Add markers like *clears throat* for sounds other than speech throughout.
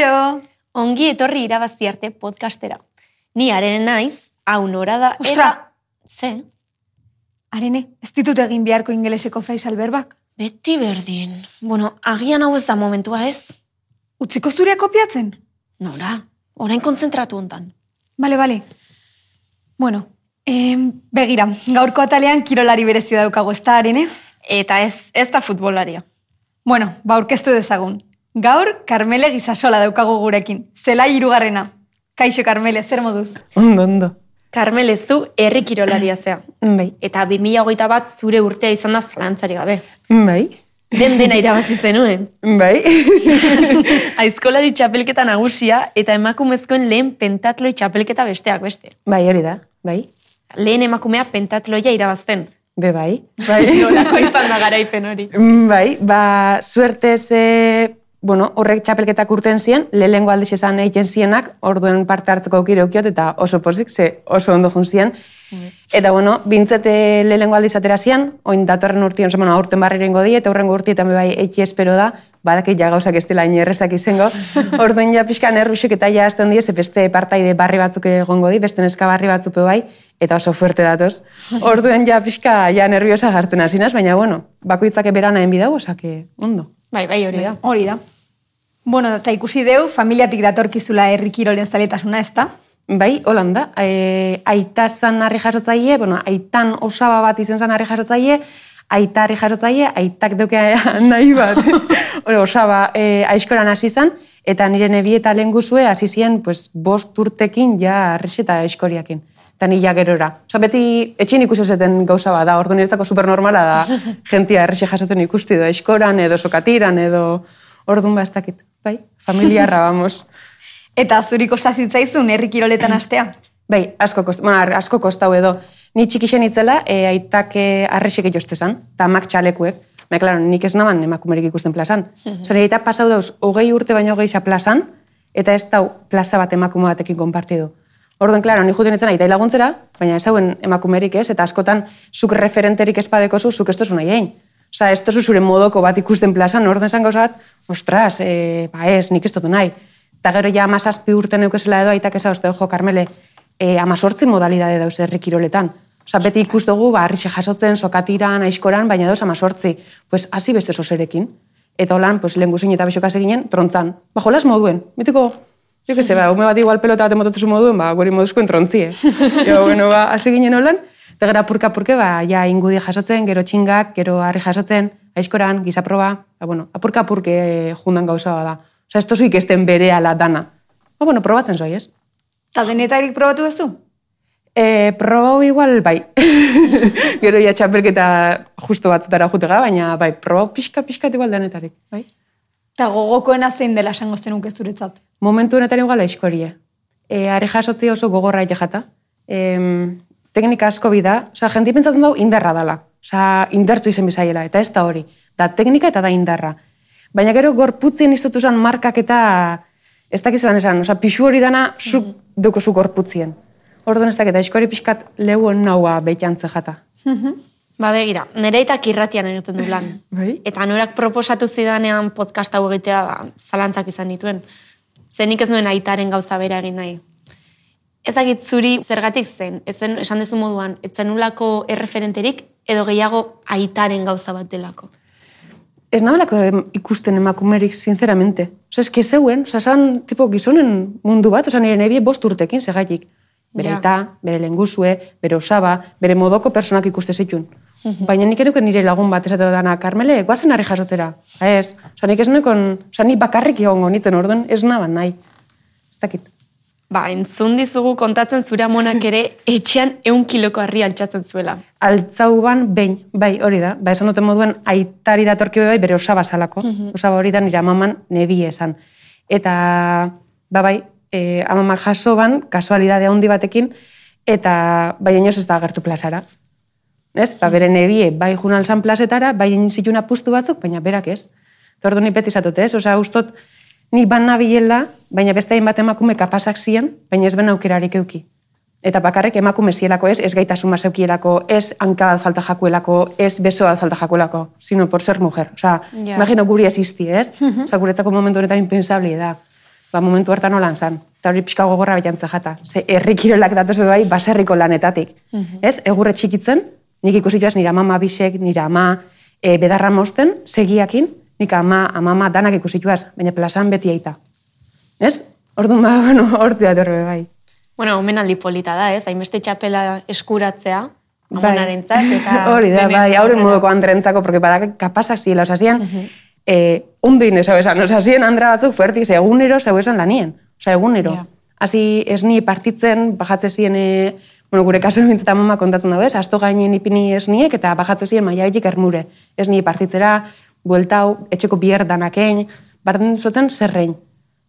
Kaixo! Ongi etorri irabazi arte podcastera. Ni arene naiz, hau nora da, Ostra! eta... Ze? Arene, ez ditut egin beharko ingeleseko fraisal berbak? Beti berdin. Bueno, agian hau ez da momentua ez? Utziko zurea kopiatzen? Nora, orain kontzentratu hontan. Bale, bale. Bueno, em, begira, gaurko atalean kirolari berezi daukago ez da, Arene? Eta ez, ez da futbolaria. Bueno, ba aurkeztu dezagun. Gaur, Carmele gisasola daukagu gurekin. Zela hirugarrena. Kaixo, Carmele, zer moduz? Ondo, ondo. Carmel ez du herri kirolaria zea. Bai. Eta 2008 bat zure urtea izan da zalantzari gabe. Bai. Den dena irabazi zenuen. Bai. *laughs* Aizkolari txapelketa nagusia eta emakumezkoen lehen pentatloi txapelketa besteak beste. bai, hori da. Bai. Lehen emakumea pentatloia irabazten. Be bai. *laughs* Bai. Nolako izan da garaipen hori. bai, ba, suertez, e, bueno, horrek txapelketak urten zien, lehengo aldiz esan egiten zienak, orduen parte hartzeko aukire ukiot, eta oso pozik, ze oso ondo jun zien. Eta, bueno, bintzete lehengo aldiz atera zian, oin datorren urtion, bueno, aurten barri rengo di, eta horrengo urti eta bai eitzi espero da, badakit ja gauzak ez dela inerrezak izango, *laughs* orduen ja pixka nervusik eta ja azten die, ze beste partaide barri batzuk egongo di, beste neska barri batzuk bai, eta oso fuerte datoz. *laughs* Orduen ja pixka ja nerviosa jartzen hasinaz, baina bueno, bakoitzak beranaen bidau, osake, ondo. Bai, bai, hori da. Hori da. Bueno, eta ikusi deu, familiatik datorkizula herri kirolen zaletasuna, ez da? Bai, holanda. E, aita zan harri jasotzaile, bueno, aitan osaba bat izen zan harri jasotzaile, aita harri jasotzaile, aitak duke *laughs* nahi bat. *laughs* Hore, osaba, e, aizkoran hasi zan, eta nire nebi eta lehen guzue hasi ziren, pues, bost urtekin ja harrix eta aizkoriakin. Eta ni ja gerora. Osa, beti etxin ikusi zeten gauza bat da, ordu niretzako supernormala da, *laughs* jentia harrixe jasotzen ikusti edo aizkoran, edo sokatiran, edo ordun ba ez dakit. Bai, familiarra, *laughs* vamos. Eta zuri kosta zitzaizun herri kiroletan astea? *clears throat* Bai, asko, kost, bueno, asko kostau edo. Ni txikixen itzela, e, aitak arrexek joztezan, eta amak txalekuek. Me, klaro, nik ez naman emakumerik ikusten plazan. *laughs* Zore, eta pasau dauz, hogei urte baino geisha plazan, eta ez dau plaza bat emakume batekin konpartidu. Orduan, klaro, ni juten itzen aitai laguntzera, baina ez hauen emakumerik ez, eta askotan zuk referenterik espadeko zu, zuk ez tozu nahi egin. Osa, ez tozu zure modoko bat ikusten plazan, orduan esan gauzat, ostras, e, ba ez, nik ez dut nahi. Eta gero ja amazazpi urte neukezela edo aitak eza uste, jo, Carmele, e, amazortzi modalidade dauz herri kiroletan. Osa, beti ikus dugu, ba, arrixe jasotzen, sokatiran, aizkoran, baina dauz amazortzi. Pues, hasi beste soserekin. Eta holan, pues, lehen guzin eta besokaz eginen, trontzan. Ba, jolas moduen. Betiko, jo que se, ba, ume bat igual pelota bat emototzu moduen, ba, guri moduzkoen trontzi, eh? *laughs* Jo, bueno, ba, hasi ginen holan, eta gara apurka-apurke, ba, ja, ingudi jasotzen, gero txingak, gero harri jasotzen, aizkoran, gizaproba, ba, bueno, apurka-apurke eh, jundan gauza da. Osa, ez tozu ikesten bere ala dana. Ba, bueno, probatzen zoi, ez? Eta denetarik probatu duzu? E, probau igual, bai. *laughs* Gero ja txapelketa justo batzutara jutega, baina bai, probau pixka-pixka igual denetarik, bai. Eta gogokoena zein dela esango zenuke zuretzat? Momentu honetan igual aizkorie. E, are jasotzi oso gogorra jata. E, teknika asko bida, oza, jenti pentsatzen dugu indarra dala. Oza, indartzu izen bizaiela, eta ez da hori. Da teknika eta da indarra. Baina gero gorputzien iztutu zen markak eta ez dakiz lan esan, oza, pixu hori dana zuk duko zu gorputzien. Orduan ez dakit, aizkori pixkat lehuen naua beitantze jata. Ba begira, nire eta irratian egiten du lan. *laughs* Bai. Eta norak proposatu zidanean podcast hau egitea ba, zalantzak izan dituen. Zenik ez nuen aitaren gauza bera egin nahi. Ez dakit zuri zergatik zen, ezen, esan dezu moduan, etzen nulako erreferenterik edo gehiago aitaren gauza bat delako. Ez nabalako em- ikusten emakumerik, sinceramente. Osa, eski zeuen, osa, esan, tipo, gizonen mundu bat, osa, nire nebie bost urtekin segaitik. Bere Ja. aita, bere lenguzue, bere osaba, bere modoko personak ikuste zituen. Baina nik eruken nire lagun bat esate dana, Carmele, guazen harri jasotzera. Ez, osa, nik ez nekon, osa, nik bakarrik egongo nitzen orduan, ez naban nahi. Ez dakit. Ba, entzun dizugu kontatzen zure amonak ere etxean eun kiloko harri altxatzen zuela. Altzauban behin, bai, hori da. Ba, esan duten moduen, aitari datorki bai bere osaba salako. Osaba hori da nire amaman nebi esan. Eta, ba, bai, e, amamak jaso ban, kasualidade handi batekin, eta bai inoz ez da agertu plazara. Ez? Ba, bere nebie, bai junal zan plazetara, bai egin zituen apustu batzuk, baina berak ez. Eta ordu ni beti zatute, ez? Osa, ustot, nik ban nabilela, baina beste hainbat emakume kapasak zian, baina ez ben aukerarik euki. Eta bakarrik emakume zielako ez, ez gaitasun zeukielako, ez hanka falta jakuelako, ez beso bat falta jakuelako, sino por ser mujer. Osa, Ja. imagino guri existi, ez? Osa, guretzako momentu honetan impensabli da. ba, momentu hartan nolan zan. Eta hori pixka gogorra betantza jata. Ze herri kirolak datoz bai, baserriko lanetatik. Ez, egurre txikitzen, nik ikusi joaz nire ama bisek, nire ama e, bedarra mosten, segiakin, nik ama, amama danak ikusi joaz, baina plazan beti aita. Ez? Orduan ba, bueno, horti da bai. Bueno, omenaldi polita da, ez? Hainbeste txapela eskuratzea, Bai. amonarentzat, eta... *laughs* Hori da, bai, hauren aurrera. moduko andrentzako, porque badak kapasak ziela, osa zian, eh, undin ez hau esan, osa zian andra batzuk fuertik, ze egunero zau esan lanien, osa egunero. Ja. Hasi ez ni partitzen, bajatze ziren, e, bueno, gure kasu bintzeta mama kontatzen ez, asto gainen ipini esniek, eta bajatze ziren maia betik ermure. Ez ni partitzera, bueltau, etxeko bier danakein, barren zotzen zerrein.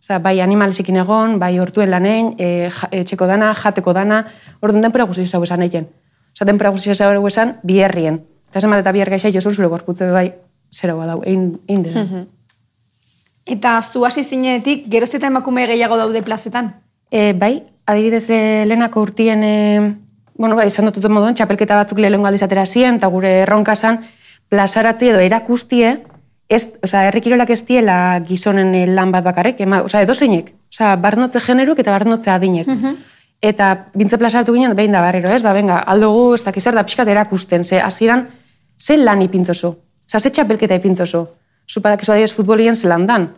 Osa, bai animalizikin egon, bai hortuen lanein, e, etxeko dana, jateko dana, orduan denpora guzti zau esan egin. Osa, denpora guzti zau esan, bierrien. Eta zenbat eta bier gaixa, jozun zure gorputze bai, zera badau, egin, egin den. Eta zu hasi zinenetik, geroz eta emakume gehiago daude plazetan. E, bai, adibidez, e, lehenako urtien, e, bueno, bai, izan dut moduan, txapelketa batzuk lehenengo aldiz atera ziren, eta gure erronka zan, plazaratzi edo erakustie, ez, oza, herrikirolak ez diela gizonen e, lan bat bakarrik, ema, oza, edo zeinek, oza, barnotze generuk eta barnotze adinek. Eta bintze plazaratu ginen, behin da barrero, ez, ba, benga, aldugu, ez dakiz da pixkat erakusten, ze, hasieran ze lan ipintzozu, oza, ze txapelketa ipintzozu, zupadakizu adibidez futbolien zelan dan,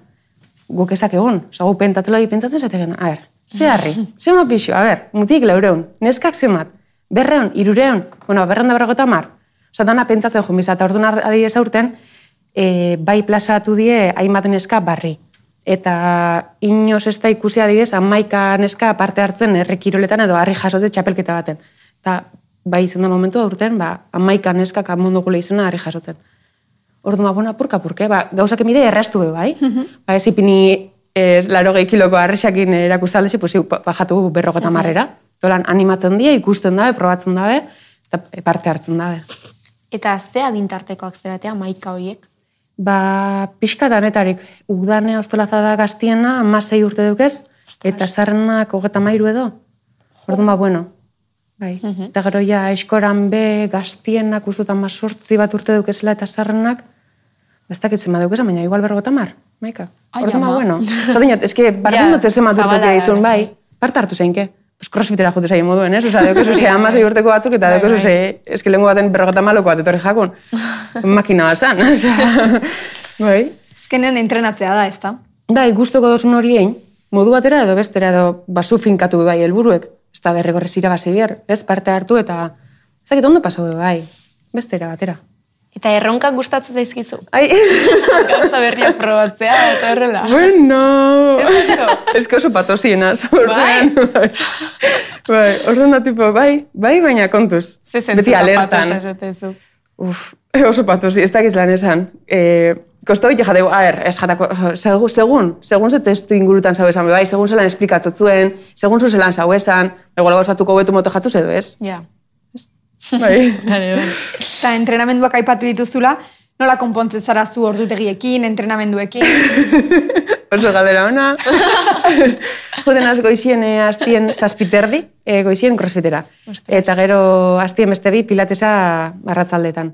guk ezak egun, oza, gu pentatela pentsatzen zaten, a ze harri, ze ma pixo, a ber, mutik laureun, neskak zemat, berreun, irureun, bueno, berreun da berrogota mar, oza, dana pentsatzen jo, eta orduan adibidez aurten, e, bai plazatu die hainbat neska barri. Eta inoz ez da ikusi adibidez, amaika neska parte hartzen errekiroletan edo harri jasotze txapelketa baten. Eta bai izan da momentu aurten, ba, amaika neskak amundu gule izena harri jasotzen. Orduan, ba, bueno, apurka, apurke, ba, gauzak emide erraztu be, bai. ba, ez ipini ez, laro gehi kiloko arrexakin erakustaldezi, pues, iu, bajatu berrogeta marrera. Dolan, animatzen die, ikusten dabe, probatzen dabe, eta parte hartzen dabe. Eta ze adintartekoak zeratea, maika hoiek? Ba, pixka danetarik, udane ostolaza da gaztiena, amasei urte dukez, eta zarrenak hogeta mairu edo. Orduan ba, bueno. Bai. Eta gero ja, eskoran be, gaztienak ustut sortzi bat urte dukezela eta zarrenak, ez dakitzen ma dukeza, baina igual berrogeta mar, maika. Ai, Orduan bueno. *laughs* Zadinot, eske, barren Ja, dut zabala da, izun, bai. Parte hartu zeinke. Pues crossfitera jute zaien moduen, ez? Osa, deukezu ze amasei urteko batzuk, eta Bai, bai. ze, eske lengu baten berrogeta maloko bat etorri jakun. *laughs* Makina bazan, osea, *laughs* bai. Ezkenen entrenatzea da, ezta? Bai, gustoko dozun horiein, modu batera edo bestera edo basu finkatu bai helburuek, ez da derregorrez irabazi bier, ez parte hartu eta ezakit ondo pasau bai, bestera batera. Eta erronkak gustatzen zaizkizu. Ai, Gauza berriak probatzea, eta horrela. bueno! Ez asko? Ez que oso patosiena, orduan. Bai. bai, orduan da tipo, bai, bai, baina kontuz. Ze zentzuta alertan. patosa esatezu. Uf, oso patosi, ez dakiz lan esan. E, Kosto bite jateu, a ber, ez jatako, segun, segun, segun ze testu ingurutan zau esan, bai, segun zelan esplikatzotzuen, segun zu zelan zau esan, egola batzatuko betu moto jatzuz edo ez? Ja. Bai. Vale, *laughs* vale. Eta entrenamenduak aipatu dituzula, nola konpontzen zara zu ordutegiekin, entrenamenduekin. *laughs* Oso galdera ona. *laughs* Joden az goizien e, astien zazpiterdi, e, goizien crossfitera. Eta gero astien beste bi pilatesa arratzaldetan.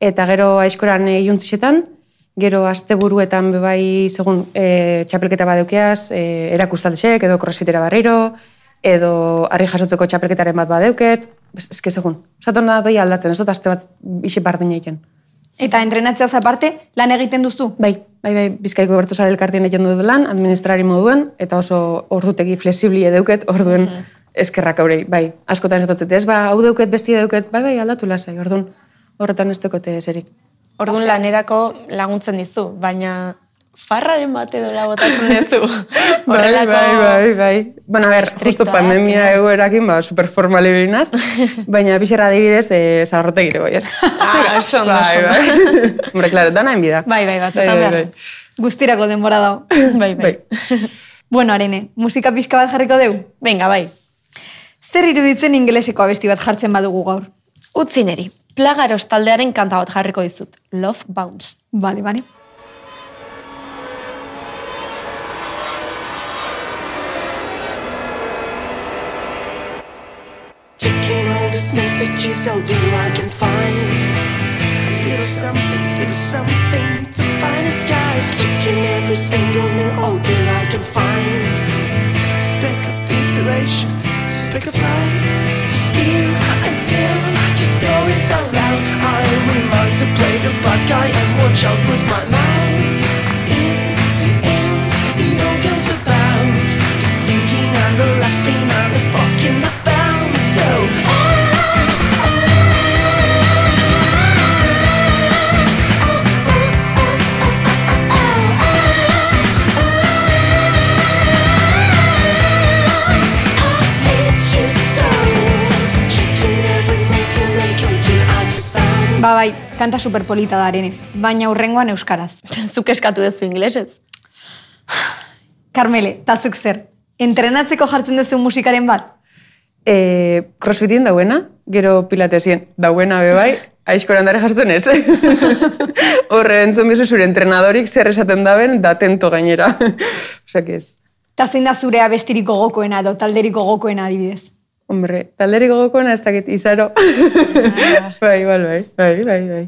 Eta gero aizkoran e, iuntzisetan, gero asteburuetan bebai segun e, txapelketa badeukeaz, e, erakustaldesek, edo crossfitera barriro, edo harri jasotzeko txapelketaren bat badeuket, eske segun. Zaten da doi aldatzen, ez dut aste bat isi bardin egiten. Eta entrenatzeaz aparte, lan egiten duzu. Bai, bai, bai, bizkaiko bertzozare elkartien egin dut lan, administrari moduen, eta oso ordutegi flexibli edeuket, orduen eskerrak aurei, bai, askotan esatotzet, ez, ba, hau deuket, besti deuket, bai, bai, aldatu lasai, ordun horretan ez dekote eserik. Orduan lanerako laguntzen dizu, baina farraren bat edo botatzen *laughs* dizu. Horrelako... Bai, bai, bai. Bueno, a ver, justo pandemia azkenean. egoerakin, ba, superformal ibinaz, *laughs* baina pixerra adibidez, eh, zaharrote gire goiez. Ah, oso ondo, bai, ondo. bai. *laughs* Hombre, claro, dana enbida. Bai, bai, batzutan behar. Guztirako denbora dago. Bai, bai. bueno, arene, musika pixka bat jarriko deu? Venga, bai. Zer iruditzen ingeleseko abesti bat jartzen badugu gaur? Utzi neri, plagaros taldearen kanta bat jarriko dizut. Love Bounce. Bale, bale. this messages is all do I can find. A little something, little something to find a guy. Checking every single new order oh, I can find. A speck of inspiration, a speck of life. Still until your story's out loud. I remind to play the bad guy and watch out with my mouth. Bai, kanta superpolita da arene, baina urrengoan euskaraz. *laughs* Zuk eskatu duzu inglesez. Karmele, *sighs* tazuk zer, entrenatzeko jartzen duzu musikaren bat? E, crossfitien dauena, gero pilatesien dauena bebai, aizkoran *laughs* dara jartzen ez. *laughs* Horre, entzun bizu zure entrenadorik zer esaten daben, da tento gainera. Osea, que ez. Ta zein da zurea bestiriko gokoena edo talderiko gokoena adibidez? Hombre, talderik gogokoena ez dakit izaro. *laughs* bai, bai, bai, bai, bai, bai.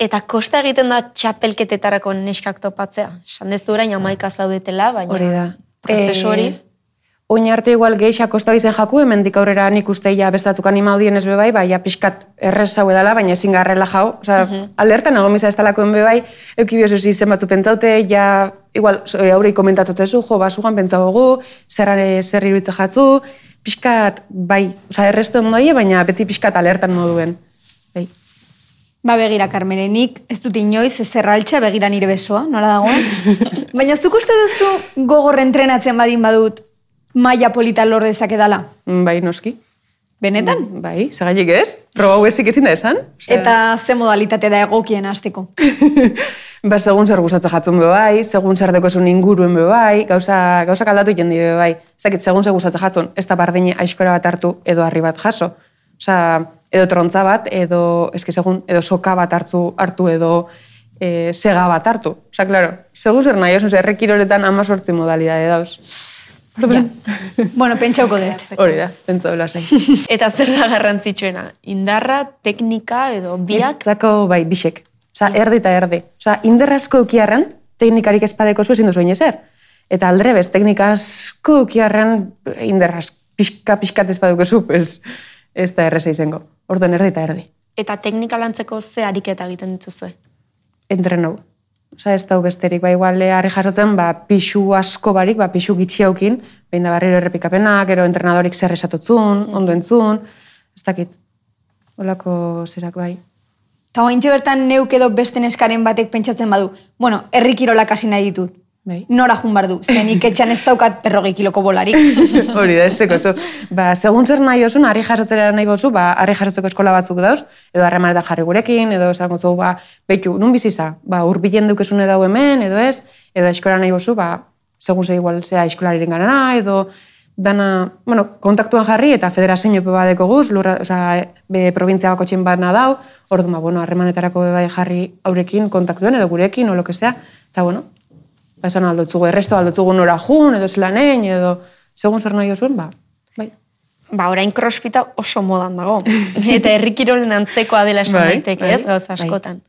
Eta kosta egiten da txapelketetarako neskak topatzea. Sandezu orain amaika zaudetela, baina Hori da. prozesu hori. Eh, Oin arte igual geixa kosta bizen jaku, hemendik aurrera nik uste ja bestatzuk anima audien ez bebai, bai, ja pixkat errez hau edala, baina ezin garrela jau. Osa, alertan egon biza ez talakoen bebai, euki biozu zen batzu pentsaute, ja, igual, haurei komentatotzezu, jo, basugan pentsagogu, zer, zer iruditze jatzu, pixkat, bai, osa, errezte ondoie, baina beti pixkat alertan moduen. Bai. Ba begira, Karmele, nik ez dut inoiz ezerraltxa begira nire besoa, nola dagoen? *laughs* Baina zuk uste duzu gogor entrenatzen badin badut maila polita lor dezakedala? Mm, Bai, noski. Benetan? Bai, segailik ez? Proba hau ezik ezin da esan? Osea- Eta ze modalitate da egokien hasteko? *laughs* ba, segun zer gustatzen jatzen be bai, segun zer dekozun inguruen be bai, gauza, gauza kaldatu jendi be bai. Ez dakit, segun zer gustatzen jatzen, ez da bardine aiskora bat hartu edo harri bat jaso. Osea, edo trontza bat, edo, eski segun, edo soka bat hartu, hartu edo e, sega bat hartu. Osea, claro, segun zer nahi, osea, errekiroletan ama sortzi modalidade dauz. Ja. bueno, pentsauko dut. *laughs* Hori da, pentsa lasai. *laughs* Eta zer da garrantzitsuena? Indarra, teknika edo biak? Zako, bai, bisek. Osa, erdi eta erdi. Osa, inderrazko ukiarren, teknikarik espadeko zu ezin duzu ezer. Eta aldrebez, teknika asko ukiarren, inderraz, pixka, pixkat espaduko zu, pues, ez da erreza izango. Orduan erdi eta erdi. Eta teknika lantzeko ze ariketa egiten dituzue? Entrenou. Osa, ez dau besterik, ba, igual, harri jasotzen, ba, pixu asko barik, ba, pixu gitxi haukin, behin da barriro errepikapenak, gero entrenadorik zer esatotzun, ondo entzun, ez dakit. Olako zerak bai. Eta ointxe bertan neuk edo beste neskaren batek pentsatzen badu, bueno, herri kirolak hasi nahi ditut. Bai. Nora jun bar du, zenik etxan ez daukat perrogei kiloko bolarik. *laughs* Hori da, ez zu. Ba, segun zer nahi osun, harri jasotzera nahi bozu, ba, harri jasotzeko eskola batzuk dauz, edo harremanetan jarri gurekin, edo esango zu, ba, betu, nun biziza? Ba, urbilen dukezune dau hemen, edo ez, edo eskola nahi bozu, ba, segun ze igual zea eskolariren ganana, edo dana, bueno, kontaktuan jarri eta federazio pe badeko guz, lurra, oza, be, provintzia bako txin bat nadau, orduan, ba, bueno, harremanetarako bai jarri aurekin kontaktuen, edo gurekin, o lo que sea, eta bueno, ba, esan aldotzugu, erresto aldotzugu nora jun, edo zelanein, edo segun zer nahi osuen, ba, bai. Ba, orain crossfita oso modan dago. *laughs* Eta herrikirolen antzekoa dela esan Bai, daiteke, bai, ez, gauza bai. askotan.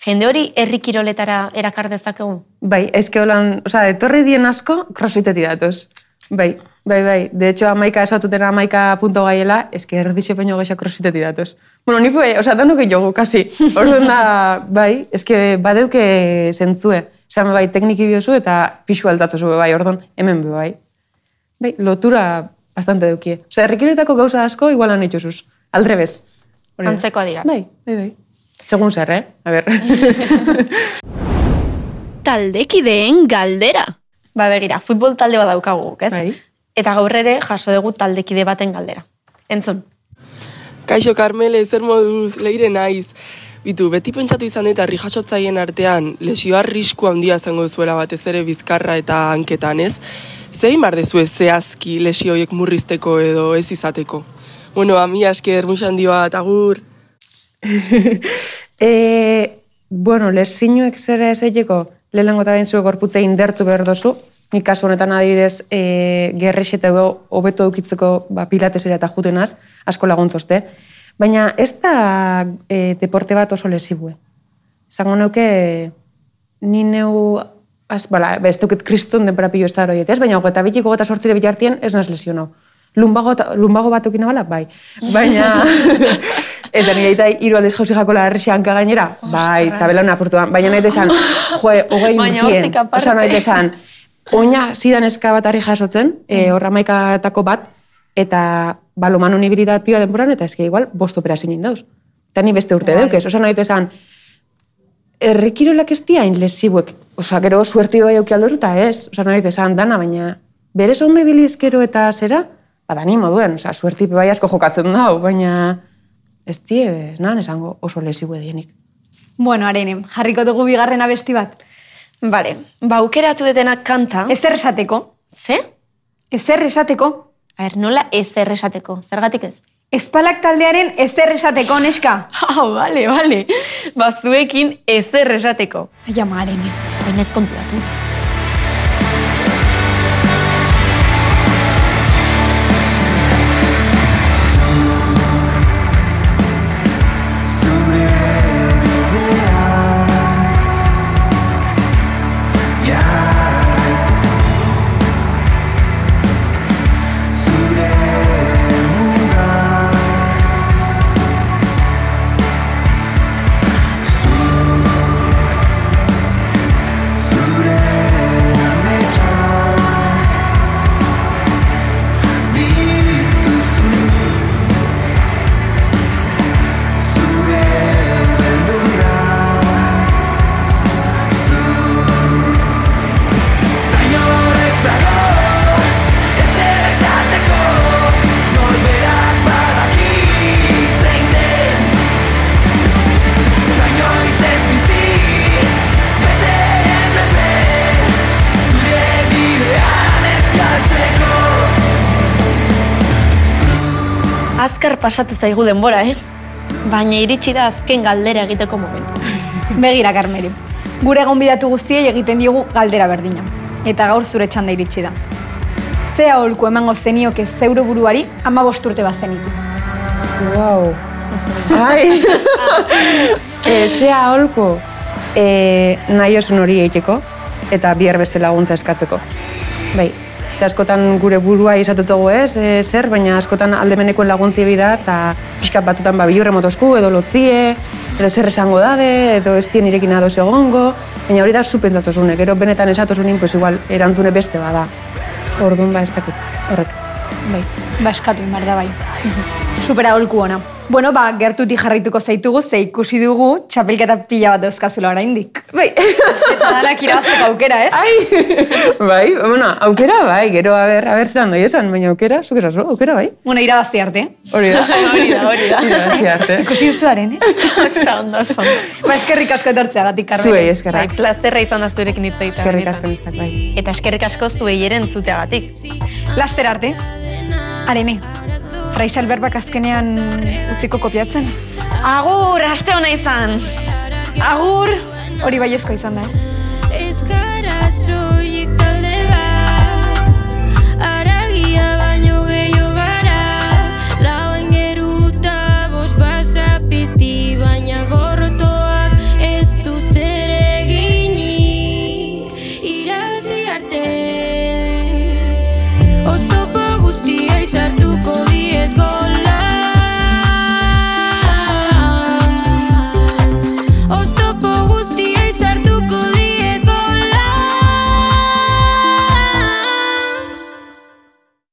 Jende hori herrikiroletara erakar dezakegu? Bai, eske holan, osea, etorri dien asko, crossfitetik datoz. Bai, bai, bai. De hecho, amaika esatuten amaika punto gaiela, eske erdixe peño gaixa crossfitetik datoz. Bueno, ni bai, osea, danuke jogu, kasi. Orduan da, bai, eske badeuke zentzue. Osea, bai, tekniki biozu eta pixu altatzozu be bai, orduan, hemen be bai. Bai, lotura bastante deukie. Osea, errikiroetako gauza asko igualan itxusuz. Aldrebez. Da. Antzekoa dira. Bai, bai, bai. Segun zer, eh? A ber. *laughs* Taldekideen galdera. Ba, begira, futbol talde bat daukagu, guk, ez? Bai. Eta gaur ere jaso dugu taldekide baten galdera. Entzun. Kaixo Carmele, zer moduz, leire naiz. Bitu, beti pentsatu izan eta herri jasotzaien artean lesioa risku handia izango zuela batez ere bizkarra eta hanketan, ez? Zein bar dezu zehazki lesio horiek murrizteko edo ez izateko? Bueno, ami asker, musan handi bat, agur. *laughs* E, bueno, lesinuek zera ez egiteko, lehenengo eta gorputza indertu behar dozu, nik kasu honetan adibidez, e, gerrex eta hobeto eukitzeko ba, pilatesera eta jutenaz, asko laguntzozte. Baina ez da e, deporte bat oso lesibue. Zango neuke, ni neu, az, bala, ez duket kriston denpera pilo ez da horiet, ez? Baina hogeta bitik hogeta sortzire bitartien ez naz lesionau. Lumbago, lumbago bat eukina bala, bai. Baina, *laughs* Eta nire aita hiru aldiz jauzi jakola herrixi hanka gainera. Bai, eta belauna apurtuan. Baina nahi desan, joe, hogei Baina urtien. hortik aparte. Osa nahi desan, oina zidan eska bat harri jasotzen, e, horra maikatako bat, eta baloman unibilitat pioa denboran, eta eske igual, bost operazio nien dauz. Eta ni beste urte deukez. Osa nahi desan, errekirolak ez diain lesibuek. Osa, gero, suerti bai auki aldozu, eta ez. Osa, nahi desan dana, baina berez ondo ibiliz gero eta zera, badani moduen. Osa, suerti bai asko jokatzen dau, baina ez die, ez nahan esango oso lesibu edienik. Bueno, arene, jarriko dugu bigarren abesti bat. Vale, ba, aukeratu detenak kanta. Ezer esateko. Ze? Ezer esateko. A ber, nola ez erresateko? Zergatik ez? Espalak taldearen ezer esateko, neska. *laughs* Ah, bale, bale. Ba, zuekin ez erresateko. Ai, ama, arene. Baina ez konturatu. Pasatu zaigu denbora, eh? Baina iritsi da azken galdera egiteko momentu. *laughs* Begira, Carmeli. Gure gonbidatu guztiei egiten diogu galdera berdina. Eta gaur zure txanda iritsi da. Ze aholku emango zenioke zeure buruari ama urte bazenitu. Wow. Ai. *laughs* e, zea holko, e, nahi osun hori egiteko, eta bihar beste laguntza eskatzeko. Bai, ze askotan gure burua izatutzago ez, e, zer, baina askotan aldemeneko laguntzi da, eta pixkat batzutan ba, bilurre motosku, edo lotzie, edo zer esango dabe, edo ez dien irekin ados egongo, baina hori da zupentzatosune, gero benetan esatosunin, pues igual, erantzune beste bada. Orduan ba ez dakit, horrek. Bai. Ba, eskatu inbar da bai. Supera holku ona. Bueno, ba, gertutik jarraituko zaitugu, ze ikusi dugu txapelketa pila bat dauzkazula oraindik. Bai. Eta danak irabazteko aukera, ez? Ai, bai, bueno, aukera bai, gero a ber, a ber zelan doi esan, baina aukera, zuk esazu, aukera bai. Bueno, irabazti arte. Hori da. *laughs* Hori da, hori da. Irabazi arte. Ikusi duzuaren, eh? Oso ondo, oso ondo. ba, eskerrik asko etortzeagatik, Carmen. Zuei Bai, eskerrak. plazterra izan da zurekin hitz egitea. Eskerrik asko nizkat, bai. Eta eskerrik asko zuei ere entzuteagatik. Laster arte. Arene, Fraixal berbak azkenean utziko kopiatzen. Agur, aste hona izan! Agur! Hori baiezko izan da, ez? Ez gara soilik